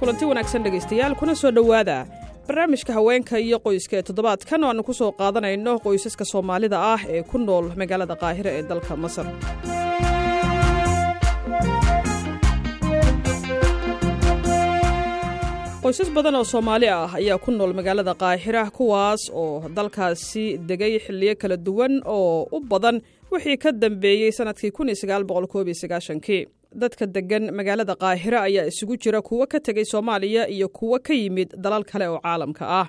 kulanti wanaagsan dhegaystayaal kuna soo dhowaada. Barnaamijka haweenka iyo qoyska ee toddobaadkan oo aannu ku soo qaadanayno qoysaska soomaalida ah ee ku nool magaalada qaahira ee dalka masar. Qoysas badan oo soomaali ah ayaa ku nool magaalada qaahira kuwaas oo dalkaasi degay xilliyo kala duwan oo u badan wixii ka dambeeyey sannadkii kii dadka deggan magaalada qaahira ayaa isugu jira kuwo ka tegay soomaaliya iyo kuwo ka yimid dalal kale oo caalamka ah.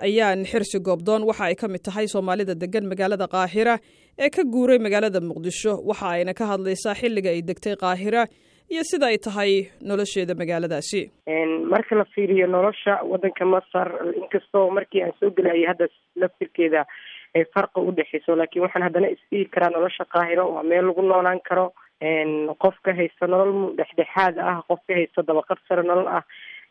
Ayaan xirsi goobdoon waxa ay ka mid tahay soomaalida deggan magaalada qaahira ee ka guuray magaalada muqdisho. Waxa ayna ka hadlaysaa xilliga ay degtay qaahira iyo sida ay tahay nolosheeda magaaladaasi. Marka la fiiriyo nolosha waddanka masar inkastoo markii aan soo gelayay hadda laftirkeeda ay farqi udhexeyso laakiin waxaan haddana isdhihi karaa nolosha qaahiro waa meel lagu noolaan karo qofka haysta nolol dhexdhexaad ah qofka haysta dabaqad sare nolol ah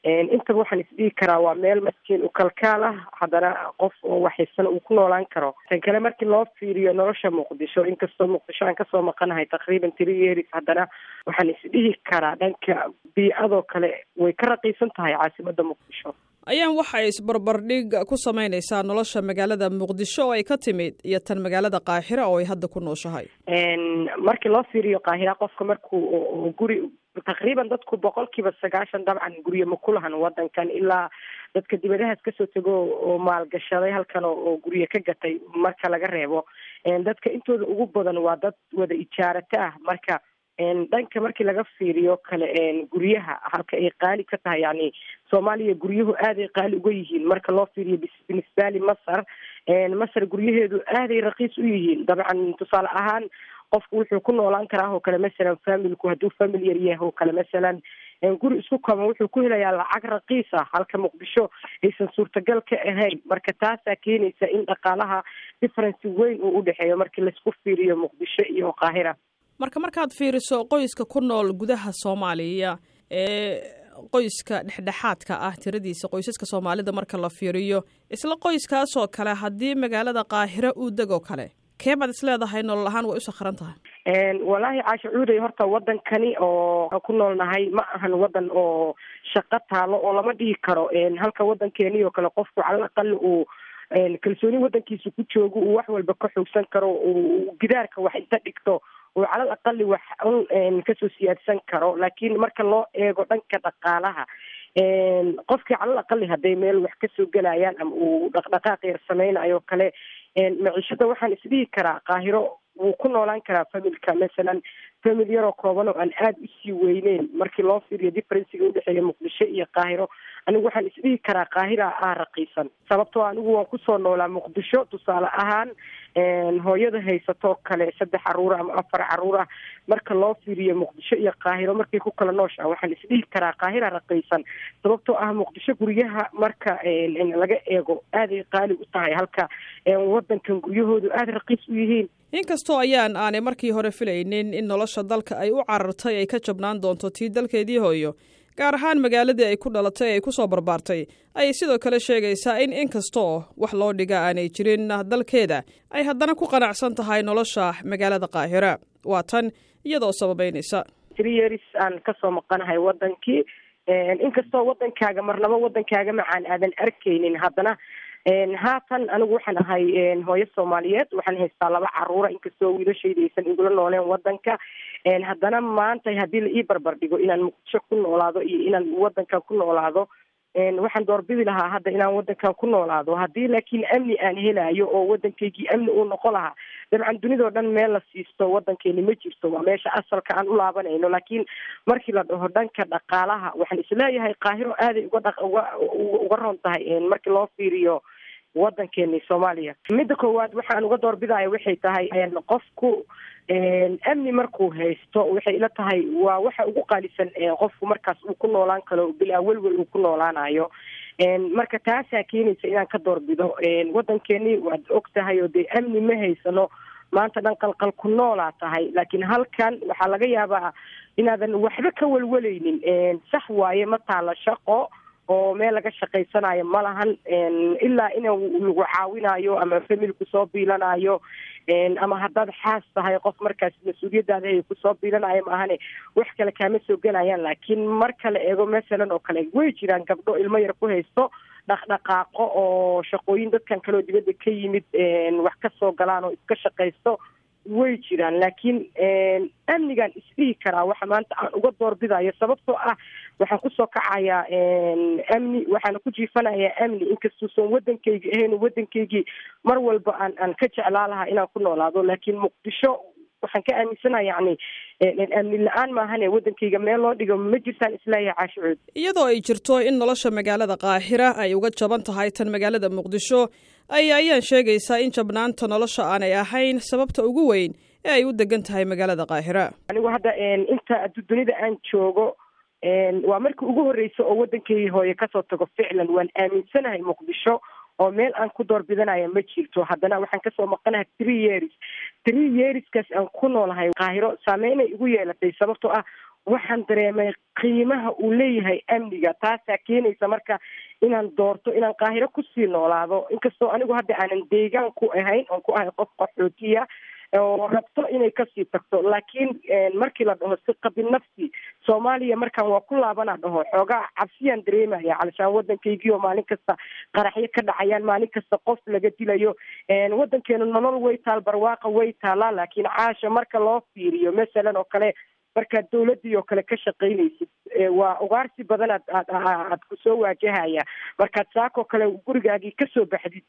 intaba waxaan isdhihi karaa waa meel maskiin u kalkaal ah haddana qof oo waxhaysana uu ku noolaan karo tan kale markii loo fiiriyo nolosha muqdisho inkastoo muqdisho aan ka soo maqanahay taqriiban three years haddana waxaan isdhihi karaa dhanka bii-adoo kale way ka raqiisan tahay caasimada muqdisho ayaan waxa ay isbarbardhig ku samaynaysaa nolosha magaalada muqdisho oo ay ka timid iyo tan magaalada qaahira oo ay hadda ku nooshahay. Markii loo fiiriyo qaahira qofka markuu guri taqriiban dadku boqol kiiba sagaashan dabcan guryo ma ku lahan wadankan ilaa dadka dibadahaas ka soo tego oo maalgashaday halkan oo guryo ka gatay marka laga reebo. Dadka intooda ugu badan waa dad wada ijaarata ah. Marka dhanka markii laga fiiriyo kale guryaha halka ay qaali ka tahay yani soomaaliya guryuhu aaday qaali uga yihiin. Marka loo fiiriyo binisbali masar masar guryaheedu aaday raqiis u yihiin. Dabcan tusaale ahaan qofku wuxuu ku noolaan karaa oo kale masalan familku hadduu family yar yahay oo kale masalan guri isku kaba wuxuu ku helayaa lacag raqiis ah halka muqdisho aysan suurtagal ka ahayn. Marka taasaa keenaysa in dhaqaalaha difference weyn uu udhexeeyo markii la isku fiiriyo muqdisho iyo qaahira marka markaad fiiriso qoyska ku nool gudaha soomaaliya ee qoyska dhexdhexaadka ah tiradiisa qoysaska soomaalida marka la fiiriyo isla qoyskaasoo kale haddii magaalada qaahiro uu degoo kale kee baad is leedahay nolol ahaan way u tahay. Wallaahi caasha cuuday horta wadankani oo ku noolnahay ma ahan wadan oo shaqo taalo oo lama dhihi karo. Halka wadankeeni oo kale qofku calal aqali uu kalsooni wadankiisa ku joogo uu wax walba ka xoogsan karo uu gidaarka wax inta dhigto uu calal aqali wax un ka soo siyaadsan karo laakiin marka loo eego dhanka dhaqaalaha qofkii calal aqali hadday meel wax ka soo gelayaan ama uu dhaqdhaqaaq yar sameynayo kale maciishada waxaan isdhihi karaa qaahiro wuu ku noolaan karaa familka masalan famil yaroo kooban oo aan aada u sii weyneyn. Markii loo fiiriyo differenciga udhexeeya muqdisho iyo qaahiro anigu waxaan isdhihi karaa qaahira ah raqiisan. Sababtoo anigu waan ku soo noolaa muqdisho tusaale ahaan hooyada haysatoo kale saddex caruura ama afar carruur ah. Marka loo fiiriyo muqdisho iyo qaahiro markay ku kala nooshaha waxaan isdhihi karaa qaahira raqiisan. Sababtoo ah muqdisho guryaha marka laga eego aaday qaali u tahay halka wadankan guryahoodu aada raqiis u yihiin inkastoo ayaan aanay markii hore filaynin in nolosha dalka ay u carartay ay ka jabnaan doonto tii dalkeedii hooyo gaar ahaan magaaladii ay ku dhalatay ay ku soo barbaartay ayay sidoo kale sheegaysaa in inkastoo wax loo dhiga aanay jirin dalkeeda ay haddana ku qanacsan tahay nolosha magaalada qaahira. Waa tan iyadoo sababeynaysa tryears aan ka soo maqanahay wadankii inkastoo wadankaaga marnabo wadankaaga macaan aadan arkaynin haddana haatan anigu waxaan ahay hooyo soomaaliyeed. Waxaan haystaa laba caruura inkastoo wiilashayda aysan igula nooleen wadanka haddana maanta haddii la ii barbar dhigo inaan muqdisho ku noolaado iyo inaan wadankan ku noolaado waxaan doorbidi lahaa hadda inaan wadankan ku noolaado. Haddii laakiin amni aan helayo oo wadankaygii amni uu noqon lahaa dabcan dunidao dhan meel la siisto wadankeeni ma jirto. Waa meesha asalka aan u laabanayno. Laakiin markii la dhaho dhanka dhaqaalaha waxaan is leeyahay qaahiro aaday uga dha uga uga roon tahay markii loo fiiriyo wadankeeni soomaaliya. Midda koowaad waxaan uga doorbidaya waxay tahay qofku amni markuu haysto waxay ila tahay waa waxa ugu qaalisan qofku markaas uu ku noolaan karo bilaa welwel uu ku noolaanayo marka taasaa keenaysa inaan ka doorbido wadankeeni waad og tahay oo dee amni ma haysano maanta dhan qalqal ku noolaa tahay. Laakiin halkan waxaa laga yaabaa inaadan waxba ka welweleynin sax waaye ma taala shaqo oo meel laga shaqaysanayo ma lahan ilaa in lagu caawinayo ama familku soo biilanayo ama haddaad xaas tahay qof markaas mas'uuliyadaada hay ku soo biilanayo maahane wax kale kaama soo gelayaan laakiin marka la eego masalan oo kale way jiraan gabdho ilmo yar ku haysto dhaqdhaqaaqo oo shaqooyin dadkan kaleoo dibadda ka yimid wax ka soo galaan oo iska shaqaysto way jiraan. Laakiin amnigaan isdhihi karaa waxa maanta aan uga doorbidayo. Sababtoo ah waxaan ku soo kacayaa amni waxaana ku jiifanayaa amni. Inkastuusan waddankaygi ahayn waddankaygii mar walba aan aan ka jeclaa lahaa inaan ku noolaado laakiin muqdisho waxaan ka aaminsanaha yacni amni la'aan maahane waddankayga meel loo dhigo ma jirtaan is leeyahay caashicood iyadoo ay jirto in nolosha magaalada qaahira ay uga jaban tahay tan magaalada muqdisho ay ayaan sheegaysaa in jabnaanta nolosha aanay ahayn sababta ugu weyn ee ay u degan tahay magaalada qaahira. Anigu hadda inta dunida aan joogo waa markii ugu horreysa oo waddankaygii hooye ka soo tago ficlan waan aaminsanahay muqdisho oo meel aan ku doorbidanaya ma jirto. Haddana waxaan ka soo maqanahay three years. Three yearskaas aan ku noolahay qaahiro saameynay igu yeelatay sababtoo ah waxaan dareemay qiimaha uu leeyahay amniga taasaa keenaysa marka inaan doorto inaan qaahiro ku sii noolaado. Inkastoo anigu hadda aanan deegaan ku ahayn oon ku ahay qof qaxootiya oo rabto inay ka sii tagto. Laakiin markii la dhaho si qabil nafsi soomaaliya markaan waa ku laabana dhaho xoogaa cabsiyaan dareemaya calishaan waddankaygii oo maalin kasta qaraxyo ka dhacayaan maalin kasta qof laga dilayo waddankeenu nolol way taal barwaaqa way taalaa laakiin caasha marka loo fiiriyo masalan oo kale markaad dawladdii oo kale ka shaqaynaysid waa ugaarsi badan aad aad aad ku soo waajahaya. Markaad saakoo kale gurigaagii ka soo baxdid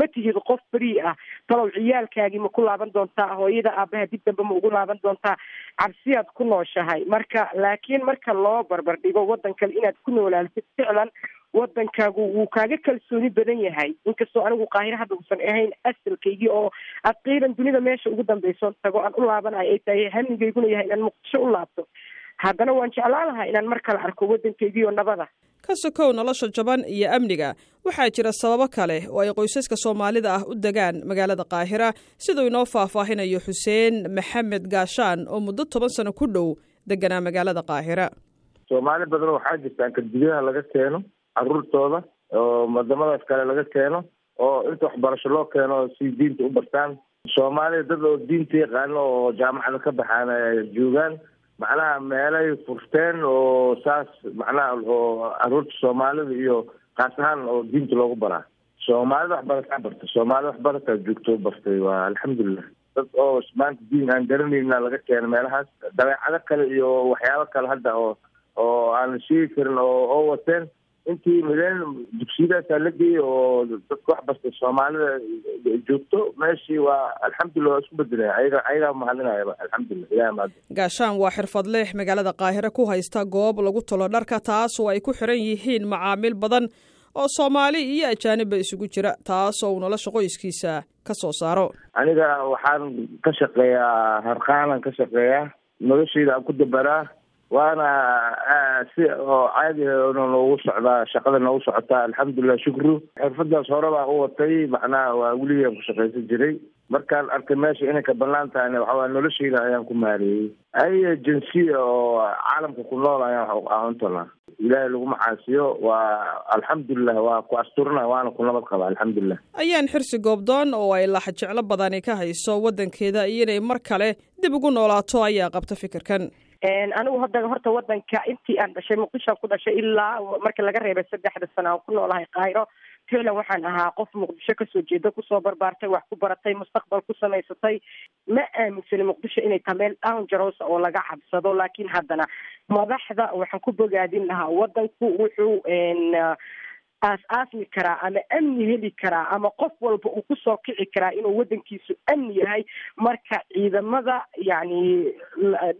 ma tihid qof beri ah talow ciyaalkaagii ma ku laaban doontaa hooyada aabaha dib dambe ma ugu laaban doontaa. Cabsiyaad ku nooshahay. Marka laakiin marka loo barbar dhigo waddan kale inaad ku noolaaltid ficlan waddankaagu wuu kaaga kalsooni badan yahay. Inkastoo anigu qaahiro hadda uusan ahayn asalkaygii oo aqiiran dunida meesha ugu dambeyso tago aan u laabanayo ay tahay hamigayguna yahay inaan muqdisho u laabto. Haddana waan jeclaan lahaa inaan mar kale arko waddankaygii oo nabada. Ka sokow nolosha jaban iyo amniga. Waxaa jira sababo kale oo ay qoysaska soomaalida ah u degaan magaalada qaahira. Siduu inoo faahfaahinayo xuseen maxamed gaashaan oo muddo toban sano ku dhow deganaa magaalada qaahira. Soomaali badan waxaa jirta ankardigaha laga keeno caruurtooda oo wadamadaas kale laga keeno oo inta waxbarasho loo keeno si diinta u bartaan. Soomaaliya dad oo diinta yaqaano oo jaamacada ka baxaan joogaan macnaha meelay furteen oo saas macnaha oo carruurta soomaalida iyo kaas ahaan oo diinta loogu baraa. Soomaalida waxbarataa barta soomaalida waxbarataa joogto bartay waa alxamdulilah dad oo maanta diin aan garanayna laga keeno meelahaas dabeecado kale iyo waxyaabo kale hadda oo oo aan sheegi karin oo oo wateen intii mideen dugsiyadaasaa la geeyay oo dadka wax bartay soomaalida joogto meeshii waa alxamdulilah waa isku bedelaya ayaga ayagaa mahadinayaba alxamdulilah ilahi mahad gaashaan waa xirfadleh magaalada qaahire ku haysta goob lagu tolo dharka taas oo ay ku xiran yihiin macaamiil badan oo soomaali iyo ajaanibba isugu jira taas oo uu nolosha qoyskiisa ka soo saaro aniga waxaan ka shaqeeyaa harqaanan ka shaqeeyaa noloshayda aan ku dabaraa waana si oo caadi noogu socdaa shaqada noogu socotaa alxamdulilah shukru. Xirfadaas hore baa u watay macnaha waa weligaan ku shaqaysan jiray. Markaan arkay meesha inay ka banaan tahayna waxawaa noloshayda ayaan ku maareeyey. Ay jinsiya oo caalamka ku nool ayaan aauntanaa ilaahay laguma caasiyo waa alxamdulilah waa ku asturna waana ku nabad qaba alxamdulilah ayaan xirsi goobdoon oo ay laxa jeclo badani ka hayso waddankeeda iyo inay mar kale dib ugu noolaato ayaa qabta fikirkan anigu hadda horta waddanka intii aan dhashay muqdishoan ku dhashay ilaa marka laga reebay saddexda sano aan ku noolahay kaahiro ficlan waxaan ahaa qof muqdisho ka soo jeeda ku soo barbaartay wax ku baratay mustaqbal ku samaysatay. Ma aaminsani muqdisho inay tahay meel downjarosa oo laga cabsado laakiin haddana madaxda waxaan ku bogaadin lahaa waddanku wuxuu aas-aasmi karaa ama amni heli karaa ama qof walba uu ku soo kici karaa inuu waddankiisu amni yahay marka ciidamada yacni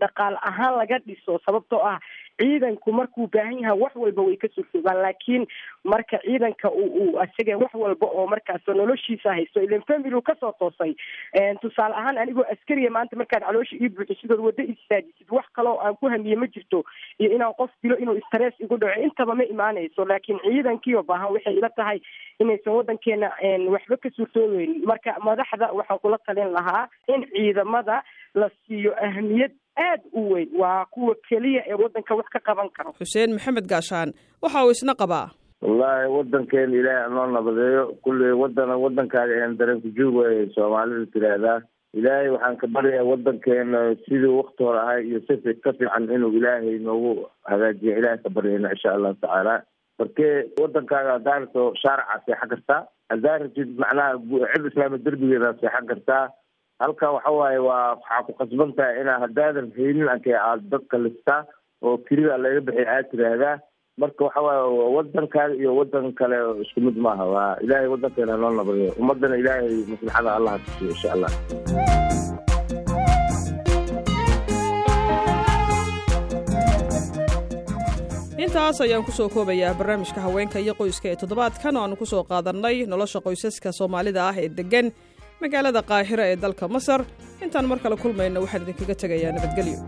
dhaqaal ahaan laga dhiso sababtoo ah ciidanku markuu baahan yahay wax walba way ka sursugaan laakiin marka ciidanka uu isaga wax walba oo markaas noloshiisa haysto ilan family ka soo toosay. Tusaale ahaan anigoo askariya maanta markaad caloosha ii buuxisidood waddo istaajisid wax kaloo aan ku hamiye ma jirto iyo inaan qof dilo inuu stress igu dhaco intaba ma imaanayso laakiin ciidankiioo baahan waxay ila tahay inaysan waddankeena waxba ka suurtoobeynin marka madaxda waxaan kula talin lahaa in ciidamada la siiyo ahmiyad aad u weyn. Waa kuwa keliya ee waddanka wax ka qaban karo. Xuseen maxamed gaashaan waxa uu isna qabaa. Wallaahi wadankeena ilaahay anoo nabadeeyo kulley wadana wadankaaga een dareenku joog waay soomaalida tiraahdaa ilaahay waxaan ka baryayaa wadankeena sidii wakti hore ahay iyo si ka fiican inuu ilaahay noogu hagaajiyo. Ilaahay ka baryayna insha allahu tacaala. Markee wadankaaga haddaa rabto shaaraca seexan kartaa? Haddaa rabtid macnaha cid islaama derbigeeda seexan kartaa halka waxa waaye waa waxaa ku qasban tahay inaa haddaadan haynin ankee aad dadka listaa oo kelida laga bixiy aad tiraahdaa marka waxa waaye wadankaaga iyo wadan kale isku mid maaha. Waa ilaahay wadankeena noo nabadayo ummadana ilaahay maslaxada allah tusiyo insha allah intaas ayaan ku soo koobayaa barnaamijka haweenka iyo qoyska ee toddobaadkan oo aanu ku soo qaadannay nolosha qoysaska soomaalida ah ee deggan magaalada qaahira ee dalka masar. Intaan mar kale kulmayno waxaan idinkaga tegayaa nabadgelyo